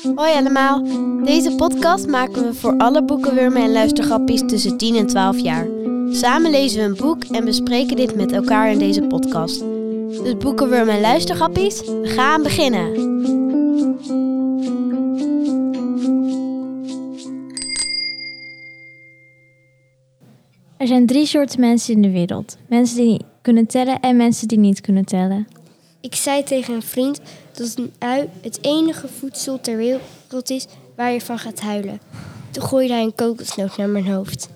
Hoi allemaal. Deze podcast maken we voor alle boekenwurmen en luistergrappies tussen 10 en 12 jaar. Samen lezen we een boek en bespreken dit met elkaar in deze podcast. Dus boekenwurmen en luistergrappies, we gaan beginnen. Er zijn drie soorten mensen in de wereld. Mensen die kunnen tellen en mensen die niet kunnen tellen. Ik zei tegen een vriend dat een ui het enige voedsel ter wereld is waar je van gaat huilen. Toen gooide hij een kokosnoot naar mijn hoofd.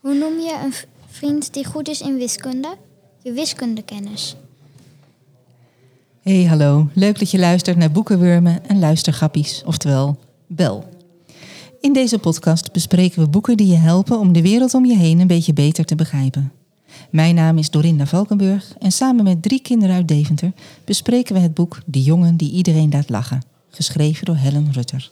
Hoe noem je een vriend die goed is in wiskunde? Je wiskundekennis. Hey, hallo. Leuk dat je luistert naar Boekenwurmen en Luistergrappies, oftewel Bel. In deze podcast bespreken we boeken die je helpen om de wereld om je heen een beetje beter te begrijpen. Mijn naam is Dorinda Valkenburg en samen met drie kinderen uit Deventer bespreken we het boek De jongen die iedereen laat lachen, geschreven door Helen Rutter.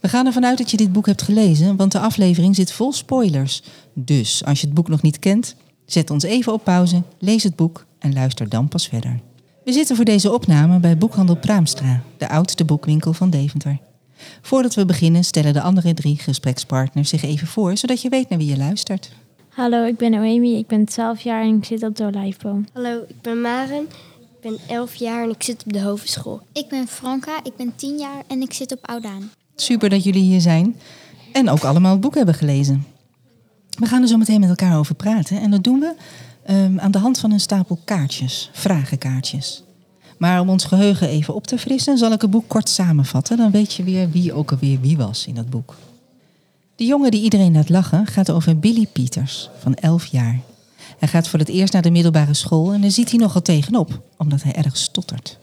We gaan ervan uit dat je dit boek hebt gelezen, want de aflevering zit vol spoilers. Dus als je het boek nog niet kent, zet ons even op pauze, lees het boek en luister dan pas verder. We zitten voor deze opname bij Boekhandel Praamstra, de oudste boekwinkel van Deventer. Voordat we beginnen stellen de andere drie gesprekspartners zich even voor, zodat je weet naar wie je luistert. Hallo, ik ben Noemi, ik ben 12 jaar en ik zit op de Olijfboom. Hallo, ik ben Maren. Ik ben 11 jaar en ik zit op de hoofdschool. Ik ben Franka, ik ben 10 jaar en ik zit op Oudaan. Super dat jullie hier zijn en ook allemaal het boek hebben gelezen. We gaan er zo meteen met elkaar over praten en dat doen we ehm, aan de hand van een stapel kaartjes, vragenkaartjes. Maar om ons geheugen even op te frissen, zal ik het boek kort samenvatten. Dan weet je weer wie ook alweer wie was in dat boek. De jongen die iedereen laat lachen gaat over Billy Pieters van 11 jaar. Hij gaat voor het eerst naar de middelbare school en daar ziet hij nogal tegenop, omdat hij erg stottert.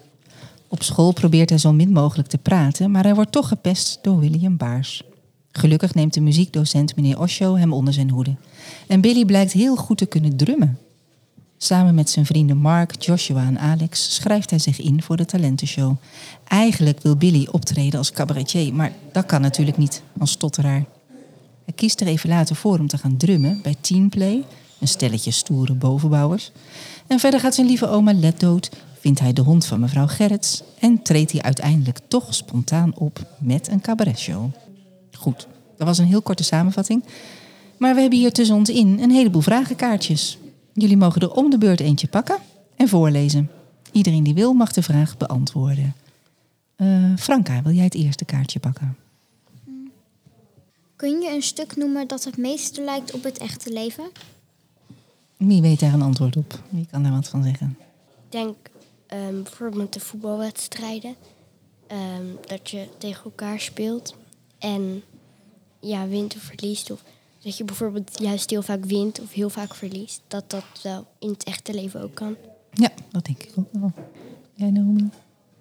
Op school probeert hij zo min mogelijk te praten, maar hij wordt toch gepest door William Baars. Gelukkig neemt de muziekdocent meneer Osho hem onder zijn hoede. En Billy blijkt heel goed te kunnen drummen. Samen met zijn vrienden Mark, Joshua en Alex schrijft hij zich in voor de talentenshow. Eigenlijk wil Billy optreden als cabaretier, maar dat kan natuurlijk niet als stotteraar. Hij kiest er even later voor om te gaan drummen bij Teamplay, een stelletje stoere bovenbouwers. En verder gaat zijn lieve oma Let dood, vindt hij de hond van mevrouw Gerrits en treedt hij uiteindelijk toch spontaan op met een cabaretshow. Goed, dat was een heel korte samenvatting. Maar we hebben hier tussen ons in een heleboel vragenkaartjes. Jullie mogen er om de beurt eentje pakken en voorlezen. Iedereen die wil mag de vraag beantwoorden. Eh, Franka, wil jij het eerste kaartje pakken? Kun je een stuk noemen dat het meeste lijkt op het echte leven? Wie weet daar een antwoord op? Wie kan daar wat van zeggen? Ik denk ehm, bijvoorbeeld met de voetbalwedstrijden. ehm, dat je tegen elkaar speelt en ja, wint of verliest. Of dat je bijvoorbeeld juist heel vaak wint of heel vaak verliest. Dat dat wel in het echte leven ook kan. Ja, dat denk ik ook wel. Jij Naomi?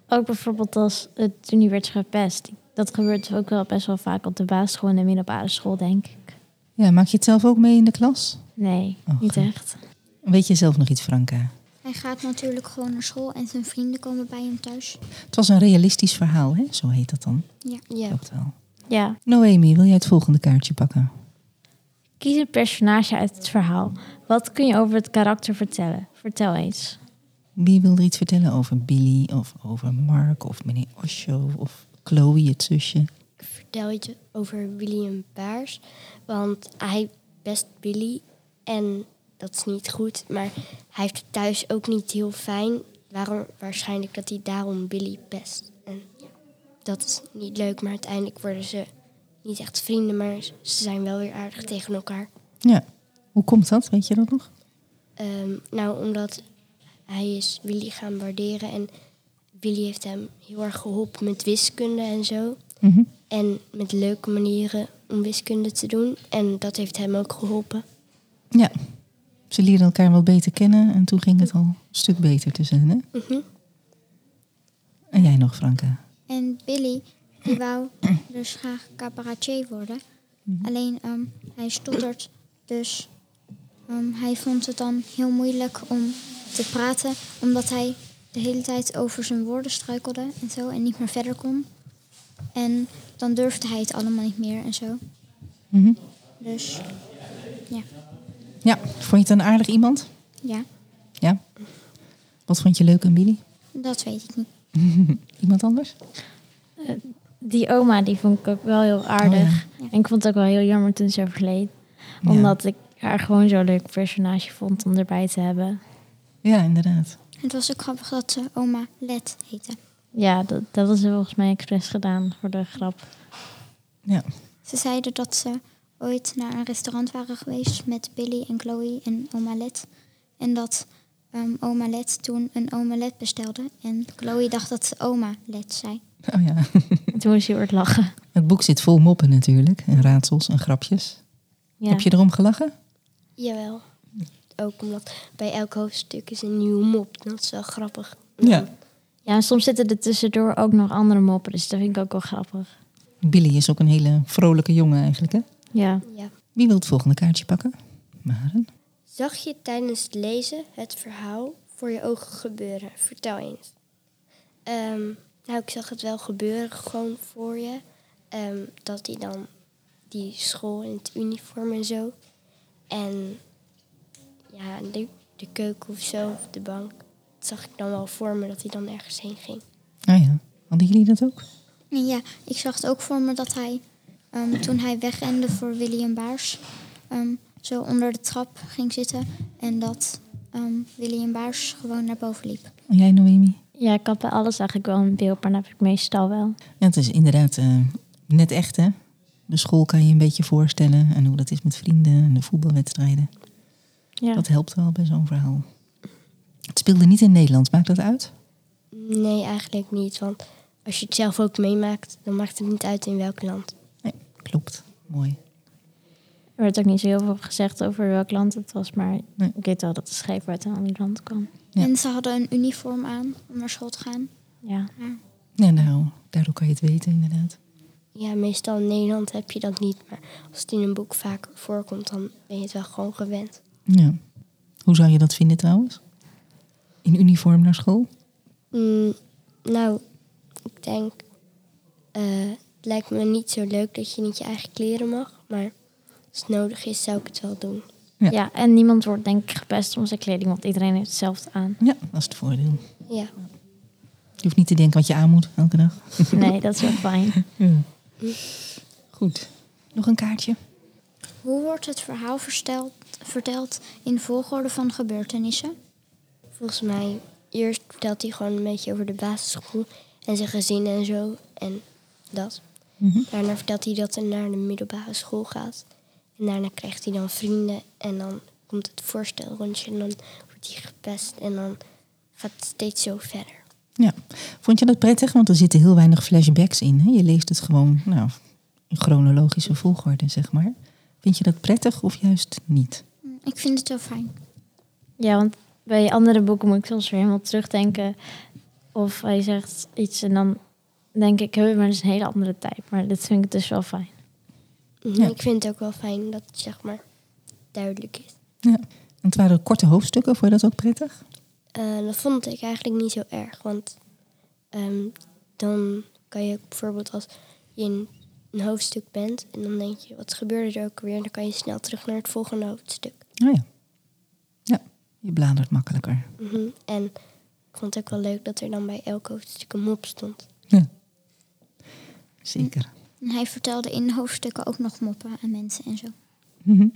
Ook bijvoorbeeld als het toen hij werd gepest. Dat gebeurt ook wel best wel vaak op de basisschool en de middelbare school, denk ik. Ja, maak je het zelf ook mee in de klas? Nee, Oh, niet goed. echt. Weet je zelf nog iets, Franka? Hij gaat natuurlijk gewoon naar school en zijn vrienden komen bij hem thuis. Het was een realistisch verhaal, hè? Zo heet dat dan. Ja. Ja, Klopt wel. Ja, Noemi, wil jij het volgende kaartje pakken? kies een personage uit het verhaal. Wat kun je over het karakter vertellen? Vertel eens. Wie wil er iets vertellen over Billy of over Mark of meneer Osho of Chloe, het zusje? ik vertel iets over William Baars. Want hij pest Billy en dat is niet goed. Maar hij heeft het thuis ook niet heel fijn. Waarom, waarschijnlijk dat hij daarom Billy pest. En ja, dat is niet leuk, maar uiteindelijk worden ze niet echt vrienden, maar ze zijn wel weer aardig tegen elkaar. Ja. Hoe komt dat? Weet je dat nog? Ehm, nou, omdat hij is Willy gaan waarderen en Willy heeft hem heel erg geholpen met wiskunde en zo. Mhm. En met leuke manieren om wiskunde te doen. En dat heeft hem ook geholpen. Ja. Ze leerden elkaar wel beter kennen en toen ging het al een stuk beter tussen hen. Hè? Mhm. En jij nog, Franka? En Billy, die wou dus graag cabaretier worden. Alleen ehm, hij stottert, dus ehm, hij vond het dan heel moeilijk om te praten. Omdat hij de hele tijd over zijn woorden struikelde en zo en niet meer verder kon. En dan durfde hij het allemaal niet meer en zo. Mhm. Dus ja, Ja, vond je het een aardig iemand? ja, Ja. Wat vond je leuk aan Billy? dat weet ik niet. Iemand anders? Die oma, die vond ik ook wel heel aardig. Oh, ja. En ik vond het ook wel heel jammer toen ze overleed. Ja. Omdat ik haar gewoon zo'n leuk personage vond om erbij te hebben. Ja, inderdaad. Het was ook grappig dat ze oma Let heette. Ja, dat, dat was volgens mij expres gedaan voor de grap. Ja. Ze zeiden dat ze ooit naar een restaurant waren geweest met Billy en Chloe en oma Let. En dat ehm, oma Let toen een omelet bestelde. En Chloe dacht dat ze oma Let zei. Oh ja. En toen moest hij hard lachen. Het boek zit vol moppen natuurlijk. En raadsels en grapjes. Ja. Heb je erom gelachen? Jawel. Ook omdat bij elk hoofdstuk is een nieuwe mop. Dat is wel grappig. Ja. ja, en soms zitten er tussendoor ook nog andere moppen. Dus dat vind ik ook wel grappig. Billy is ook een hele vrolijke jongen eigenlijk, hè? Ja. Ja. Wie wil het volgende kaartje pakken? Maren. Zag je tijdens het lezen het verhaal voor je ogen gebeuren? Vertel eens. Ehm, nou, ik zag het wel gebeuren gewoon voor je. Ehm, dat hij dan die school in het uniform en zo. En ja, de, de keuken of zo, of de bank. Dat zag ik dan wel voor me dat hij dan ergens heen ging. Ah ja. Hadden jullie dat ook? Ja, ik zag het ook voor me dat hij, ehm, toen hij wegrende voor William Baars, ehm, zo onder de trap ging zitten. En dat ehm, William Baars gewoon naar boven liep. En jij, Noemi? ja, ik had bij alles eigenlijk wel een beeld, maar dat heb ik meestal wel. Ja, het is inderdaad eh, net echt, hè? De school kan je een beetje voorstellen. En hoe dat is met vrienden en de voetbalwedstrijden. Ja. Dat helpt wel bij zo'n verhaal. Het speelde niet in Nederland. Maakt dat uit? Nee, eigenlijk niet. Want als je het zelf ook meemaakt, dan maakt het niet uit in welk land. Nee, klopt. Mooi. Er werd ook niet zo heel veel gezegd over welk land het was, maar Nee. ik weet wel dat de schrijver uit een ander land kwam. Ja. En ze hadden een uniform aan om naar school te gaan. Ja. Ja, nou, daardoor kan je het weten, inderdaad. Ja, meestal in Nederland heb je dat niet. Maar als het in een boek vaak voorkomt, dan ben je het wel gewoon gewend. Ja. Hoe zou je dat vinden trouwens? In uniform naar school? Mm, nou, ik denk... eh, het lijkt me niet zo leuk dat je niet je eigen kleren mag. Maar als het nodig is, zou ik het wel doen. Ja. Ja. en niemand wordt denk ik gepest om zijn kleding, want iedereen heeft hetzelfde aan. Ja, dat is het voordeel. Ja. Je hoeft niet te denken wat je aan moet elke dag. Nee, dat is wel fijn. Ja. Goed. Nog een kaartje? Hoe wordt het verhaal verteld, verteld in volgorde van gebeurtenissen? Volgens mij, eerst vertelt hij gewoon een beetje over de basisschool en zijn gezin en zo. En dat. Mhm. Daarna vertelt hij dat hij naar de middelbare school gaat. En daarna krijgt hij dan vrienden. En dan komt het voorstelrondje en dan wordt hij gepest. En dan gaat het steeds zo verder. Ja. Vond je dat prettig? Want er zitten heel weinig flashbacks in. Hè? Je leest het gewoon nou, in chronologische volgorde, zeg maar. Vind je dat prettig of juist niet? Ik vind het wel fijn. Ja, want bij andere boeken moet ik soms weer helemaal terugdenken. Of hij zegt iets en dan denk ik, "Huh, maar dat is een hele andere tijd. Maar dit vind ik dus wel fijn. Mhm, Ja. Ik vind het ook wel fijn dat het zeg maar duidelijk is. Ja. En het waren korte hoofdstukken. Vond je dat ook prettig? Eh, dat vond ik eigenlijk niet zo erg. Want ehm, dan kan je bijvoorbeeld als je in een hoofdstuk bent... en dan denk je, wat gebeurde er ook weer? Dan kan je snel terug naar het volgende hoofdstuk. Oh ja. Ja, je bladert makkelijker. Mhm, En ik vond het ook wel leuk dat er dan bij elk hoofdstuk een mop stond. Ja. Zeker. En hij vertelde in hoofdstukken ook nog moppen aan mensen en zo. Mhm.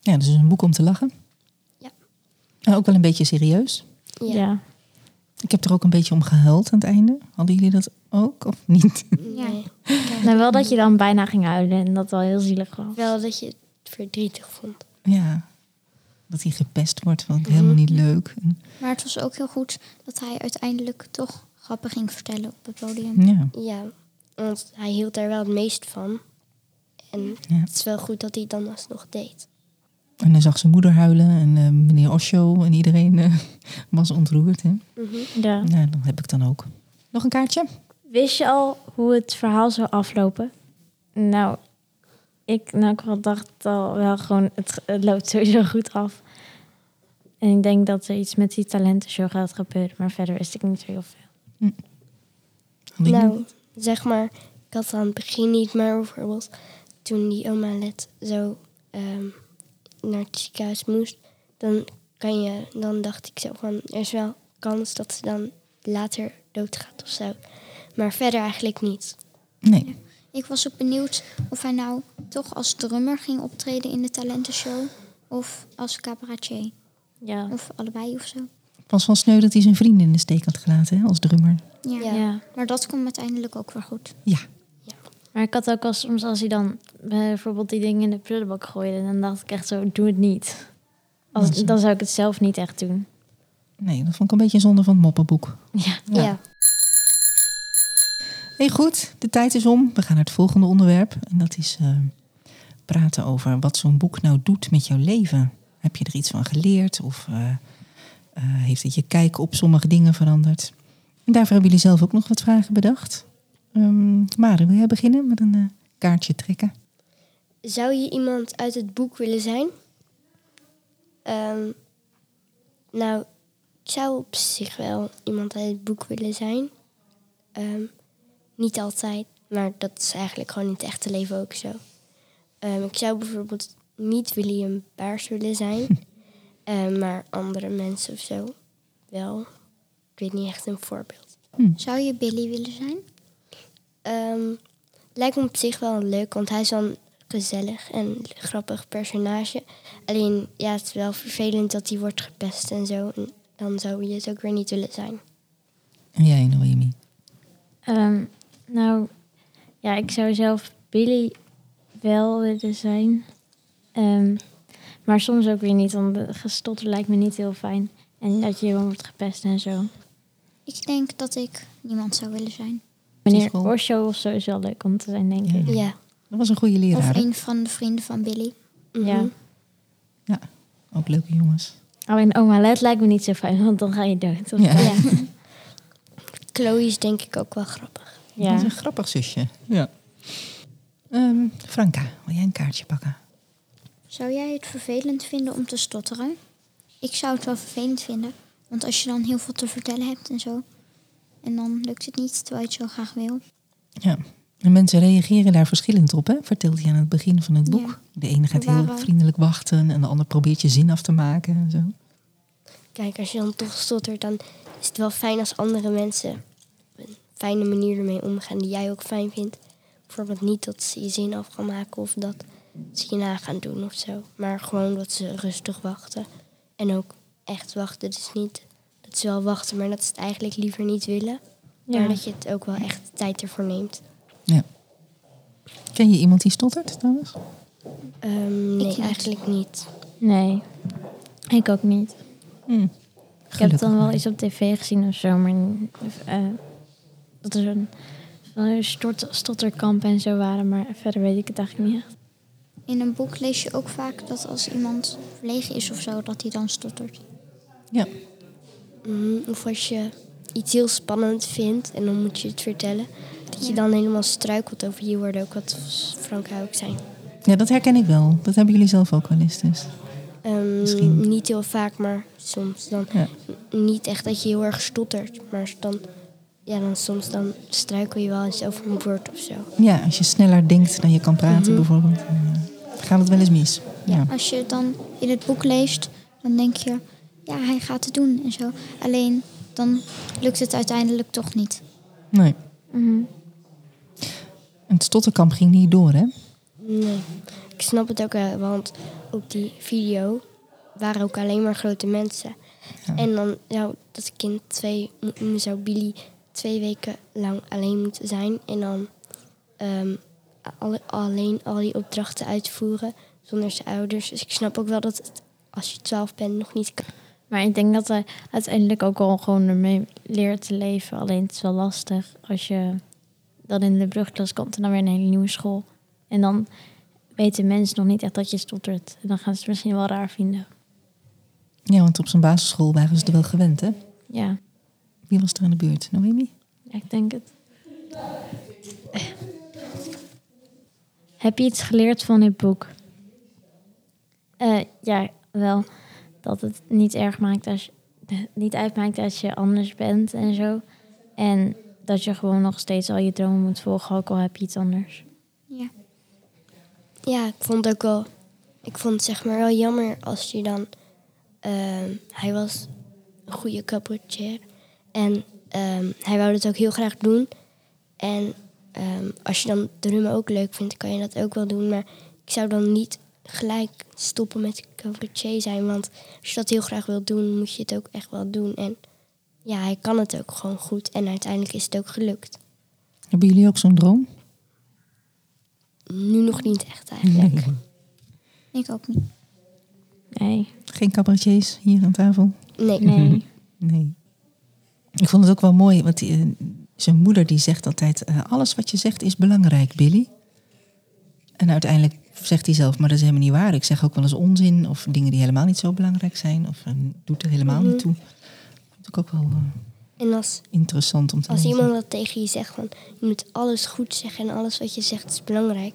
Ja, dus een boek om te lachen. Ja. En ook wel een beetje serieus. Ja. Ja. Ik heb er ook een beetje om gehuild aan het einde. Hadden jullie dat ook of niet? Ja. Nee. Nou, wel dat je dan bijna ging huilen en dat wel heel zielig was. Wel dat je het verdrietig vond. Ja. Dat hij gepest wordt, vond ik helemaal niet leuk. Maar het was ook heel goed dat hij uiteindelijk toch grappen ging vertellen op het podium. Ja. Ja, want hij hield daar wel het meest van. En Ja. het is wel goed dat hij het dan alsnog deed. En hij zag zijn moeder huilen en eh, meneer Osho en iedereen eh, was ontroerd. Hè? Mhm. Ja. Nou, dat heb ik dan ook. Nog een kaartje? Wist je al hoe het verhaal zou aflopen? Nou, ik, nou, ik dacht al wel gewoon, het, het loopt sowieso goed af. En ik denk dat er iets met die talentenshow gaat gebeuren, maar verder wist ik niet zo heel veel. Jullie- Nou, zeg maar, ik had het aan het begin niet, maar bijvoorbeeld toen die oma Let zo ehm, naar het ziekenhuis moest, dan kan je, dan dacht ik zo van, er is wel kans dat ze dan later doodgaat of zo. Maar verder eigenlijk niet. Nee. Ik was ook benieuwd of hij nou toch als drummer ging optreden in de talentenshow. Of als cabaretier. Ja. Of allebei of zo. Het was wel sneu dat hij zijn vrienden in de steek had gelaten hè, als drummer. Ja. Ja. ja. Maar dat komt uiteindelijk ook weer goed. Ja. Maar ik had ook wel soms als hij dan bijvoorbeeld die dingen in de prullenbak gooide, dan dacht ik echt zo, doe het niet. Als, dan zou ik het zelf niet echt doen. Nee, dat vond ik een beetje zonde van het moppenboek. Ja. Ja. Ja. Hey, goed, de tijd is om. We gaan naar het volgende onderwerp. En dat is eh, praten over wat zo'n boek nou doet met jouw leven. Heb je er iets van geleerd? Of eh, eh, heeft het je kijk op sommige dingen veranderd? En daarvoor hebben jullie zelf ook nog wat vragen bedacht. Ehm Mare, wil jij beginnen met een eh, kaartje trekken? Zou je iemand uit het boek willen zijn? Ehm, nou, ik zou op zich wel iemand uit het boek willen zijn. Ehm, niet altijd, maar dat is eigenlijk gewoon in het echte leven ook zo. Ehm, ik zou bijvoorbeeld niet William Baars willen zijn, Ehm, maar andere mensen of zo wel. Ik weet niet echt een voorbeeld. Zou je Billy willen zijn? Ehm, lijkt me op zich wel leuk, want hij is wel een gezellig en grappig personage. Alleen, ja, het is wel vervelend dat hij wordt gepest en zo. En dan zou je het ook weer niet willen zijn. En jij, Noemi? Ehm, nou, ja, ik zou zelf Billy wel willen zijn. Ehm, maar soms ook weer niet, want de gestotter lijkt me niet heel fijn. En dat je gewoon wordt gepest en zo. Ik denk dat ik niemand zou willen zijn. Meneer. Osho of zo is wel leuk om te zijn, denk Ja. ik. Ja. Dat was een goede leraar. Of een van de vrienden van Billy. Mhm. Ja. Ja, ook leuke jongens. Alleen oma Let lijkt me niet zo fijn, want dan ga je dood. Ja. zo. ja. Chloe is denk ik ook wel grappig. Dat is ja. een grappig zusje. Ja. Ehm, Franka, wil jij een kaartje pakken? Zou jij het vervelend vinden om te stotteren? Ik zou het wel vervelend vinden. Want als je dan heel veel te vertellen hebt en zo. En dan lukt het niet terwijl je het zo graag wil. Ja. En mensen reageren daar verschillend op, hè? vertelt hij aan het begin van het boek. Ja. De ene gaat heel vriendelijk wachten en de ander probeert je zin af te maken. En zo. Kijk, als je dan toch stottert, dan is het wel fijn als andere mensen op een fijne manier ermee omgaan die jij ook fijn vindt. Bijvoorbeeld niet dat ze je zin af gaan maken of dat ze je na gaan doen of zo. Maar gewoon dat ze rustig wachten. En ook echt wachten. Dus niet ze wel wachten, maar dat ze het eigenlijk liever niet willen. Ja. Maar dat je het ook wel echt tijd ervoor neemt. Ja. Ken je iemand die stottert trouwens? Ehm, nee, eigenlijk niet. Nee, ik ook niet. Hm. Ik heb dan wel maar. iets op tv gezien of zo, maar eh, dat er een, een stort, stotterkamp en zo waren, maar verder weet ik het eigenlijk niet echt. In een boek lees je ook vaak dat als iemand verlegen is of zo, dat hij dan stottert. Ja. Mhm, Of als je iets heel spannend vindt en dan moet je het vertellen. Dat je dan helemaal struikelt over je woorden, ook wat ook zei. ja, dat herken ik wel. Dat hebben jullie zelf ook wel eens dus. Ehm, Misschien. Niet heel vaak, maar soms dan. Ja. Niet echt dat je heel erg stottert, maar dan, ja, dan soms dan struikel je wel eens over een woord of zo. ja, als je sneller denkt dan je kan praten Mhm. bijvoorbeeld, dan eh, gaat het wel eens mis. Ja. Als je het dan in het boek leest, dan denk je, ja, hij gaat het doen en zo. Alleen dan lukt het uiteindelijk toch niet. Nee. Mhm. En het stotterkamp ging niet door, hè? Nee, ik snap het ook wel, want op die video waren ook alleen maar grote mensen. Ja. En dan zou dat kind twee, zou Billy twee weken lang alleen moeten zijn. En dan ehm, alle, alleen al die opdrachten uitvoeren zonder zijn ouders. Dus ik snap ook wel dat het, als je twaalf bent nog niet kan. Maar ik denk dat hij uiteindelijk ook al gewoon ermee leert te leven. Alleen het is wel lastig als je dan in de brugklas komt en dan weer een hele nieuwe school. En dan weten mensen nog niet echt dat je stottert. En dan gaan ze het misschien wel raar vinden. Ja, want op zijn basisschool waren ze er wel gewend, hè? Ja, Wie was er aan de beurt? Noemi? ja ik denk het. Heb je iets geleerd van dit boek? Eh, ja, wel. Dat het niet erg maakt als je, niet uitmaakt als je anders bent en zo. En dat je gewoon nog steeds al je dromen moet volgen, ook al heb je iets anders. Ja. Ja, ik vond ook wel. Ik vond het zeg maar wel jammer als je dan. ehm, hij was een goede cabaretier. En ehm, hij wou het ook heel graag doen. En ehm, als je dan drummen ook leuk vindt, kan je dat ook wel doen. Maar ik zou dan niet gelijk stoppen met cabaretier zijn. Want als je dat heel graag wilt doen, moet je het ook echt wel doen. En ja, hij kan het ook gewoon goed. En uiteindelijk is het ook gelukt. Hebben jullie ook zo'n droom? Nu nog niet echt eigenlijk. Ik ook niet. Nee, Geen cabaretiers hier aan tafel? Nee. nee. Nee. Ik vond het ook wel mooi, want die, eh, zijn moeder die zegt altijd... eh, alles wat je zegt is belangrijk, Billy. En uiteindelijk zegt hij zelf, maar dat is helemaal niet waar. Ik zeg ook wel eens onzin of dingen die helemaal niet zo belangrijk zijn. Of eh, doet er helemaal niet toe. vond ik ook wel eh, En als, interessant om te als lezen. iemand dat tegen je zegt van je moet alles goed zeggen en alles wat je zegt is belangrijk,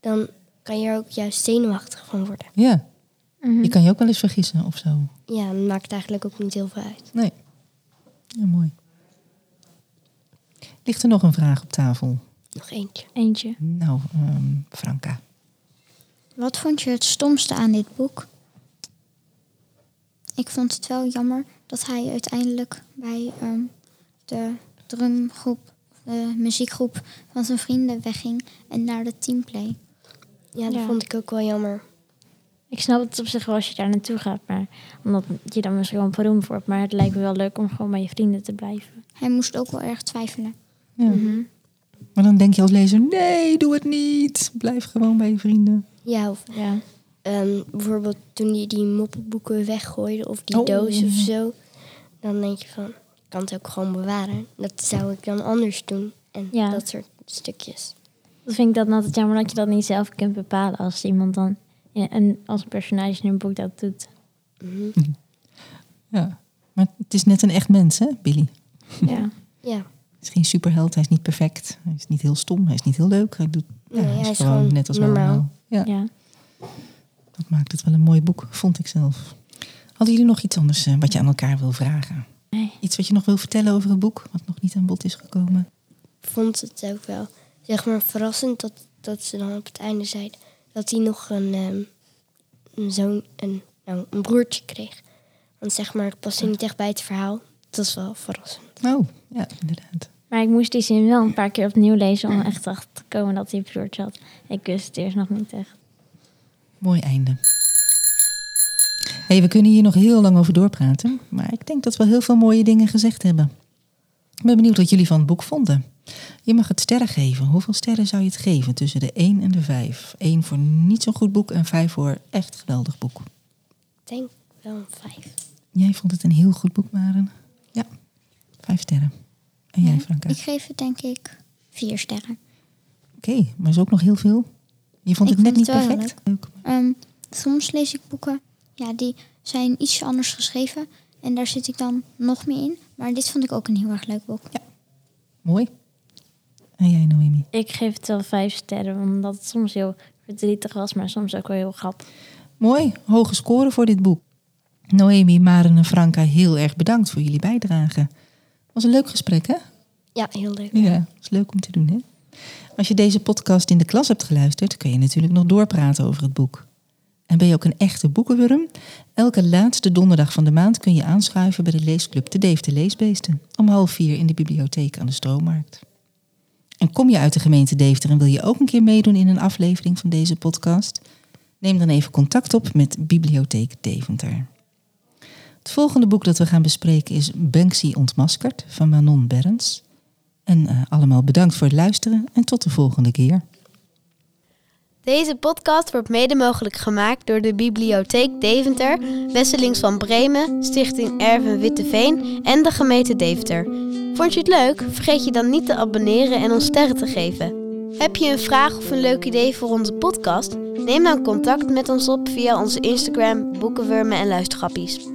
dan kan je er ook juist zenuwachtig van worden. Ja, Mhm. je kan je ook wel eens vergissen of zo. Ja, dat maakt eigenlijk ook niet heel veel uit. Nee. Ja, mooi. Ligt er nog een vraag op tafel? Nog eentje. Eentje. Nou, ehm, Franka. Wat vond je het stomste aan dit boek? Ik vond het wel jammer dat hij uiteindelijk bij ehm, de drumgroep, de muziekgroep van zijn vrienden wegging en naar de teamplay. Ja, dat Ja. vond ik ook wel jammer. Ik snap het op zich wel als je daar naartoe gaat, maar omdat je dan misschien wel beroemd wordt. Maar het lijkt me wel leuk om gewoon bij je vrienden te blijven. Hij moest ook wel erg twijfelen. Ja. Maar dan denk je als lezer, nee, doe het niet. Blijf gewoon bij je vrienden. Ja, of Ja. ehm, bijvoorbeeld toen je die moppenboeken weggooide of die Oh. doos of zo, dan denk je van, ik kan het ook gewoon bewaren. Dat zou ik dan anders doen. En Ja. dat soort stukjes. Dat vind ik dan altijd jammer dat je dat niet zelf kunt bepalen als iemand dan een, als een personage in een boek dat doet. Mhm. Ja. Maar het is net een echt mens, hè, Billy? Ja. Ja, Hij is geen superheld, hij is niet perfect. Hij is niet heel stom, hij is niet heel leuk. Hij, doet, ja, Nee, hij is gewoon gewoon net als we normaal. Ja, ja. dat maakt het wel een mooi boek, vond ik zelf. Hadden jullie nog iets anders eh, wat je aan elkaar wil vragen? Nee. Iets wat je nog wil vertellen over het boek, wat nog niet aan bod is gekomen? ik vond het ook wel, zeg maar, verrassend dat, dat ze dan op het einde zeiden dat hij nog een, ehm, een zoon, een, nou, een broertje kreeg. Want zeg maar, het paste niet echt bij het verhaal. Dat is wel verrassend. Oh, ja, inderdaad. Maar ik moest die zin wel een paar keer opnieuw lezen om echt achter te komen dat hij een broertje had. Ik wist het eerst nog niet echt. Mooi einde. Hey, we kunnen hier nog heel lang over doorpraten, maar ik denk dat we heel veel mooie dingen gezegd hebben. Ik ben benieuwd wat jullie van het boek vonden. Je mag het sterren geven. Hoeveel sterren zou je het geven tussen de 1 en de 5? 1 voor niet zo'n goed boek en 5 voor echt geweldig boek. Ik denk wel een vijf. Jij vond het een heel goed boek, Maren? Ja, 5 sterren. En jij, Ja, Franka? Ik geef het denk ik vier sterren. Oké, maar is ook nog heel veel. Je vond Ik het net vond niet het wel perfect? Leuk. Ehm, soms lees ik boeken, ja, die zijn ietsje anders geschreven. En daar zit ik dan nog meer in. Maar dit vond ik ook een heel erg leuk boek. Mooi. En jij, Noemi? Ik geef het wel vijf sterren, omdat het soms heel verdrietig was, maar soms ook wel heel grappig. Mooi, hoge score voor dit boek. Noemi, Maren en Franka, heel erg bedankt voor jullie bijdrage. Was een leuk gesprek, hè? Ja, heel leuk. Ja, is leuk om te doen, hè? Als je deze podcast in de klas hebt geluisterd, kun je natuurlijk nog doorpraten over het boek. En ben je ook een echte boekenwurm? Elke laatste donderdag van de maand kun je aanschuiven bij de leesclub De Deventer Leesbeesten. Om half vier in de bibliotheek aan de Stroommarkt. En kom je uit de gemeente Deventer en wil je ook een keer meedoen in een aflevering van deze podcast? Neem dan even contact op met Bibliotheek Deventer. Het volgende boek dat we gaan bespreken is Banksy ontmaskerd van Manon Berends. En eh, allemaal bedankt voor het luisteren en tot de volgende keer. Deze podcast wordt mede mogelijk gemaakt door de Bibliotheek Deventer, Wesselings van Bremen, Stichting Erven Witteveen en de gemeente Deventer. Vond je het leuk? Vergeet je dan niet te abonneren en ons sterren te geven. Heb je een vraag of een leuk idee voor onze podcast? Neem dan contact met ons op via onze Instagram Boekenwurmen en Luistergrappies.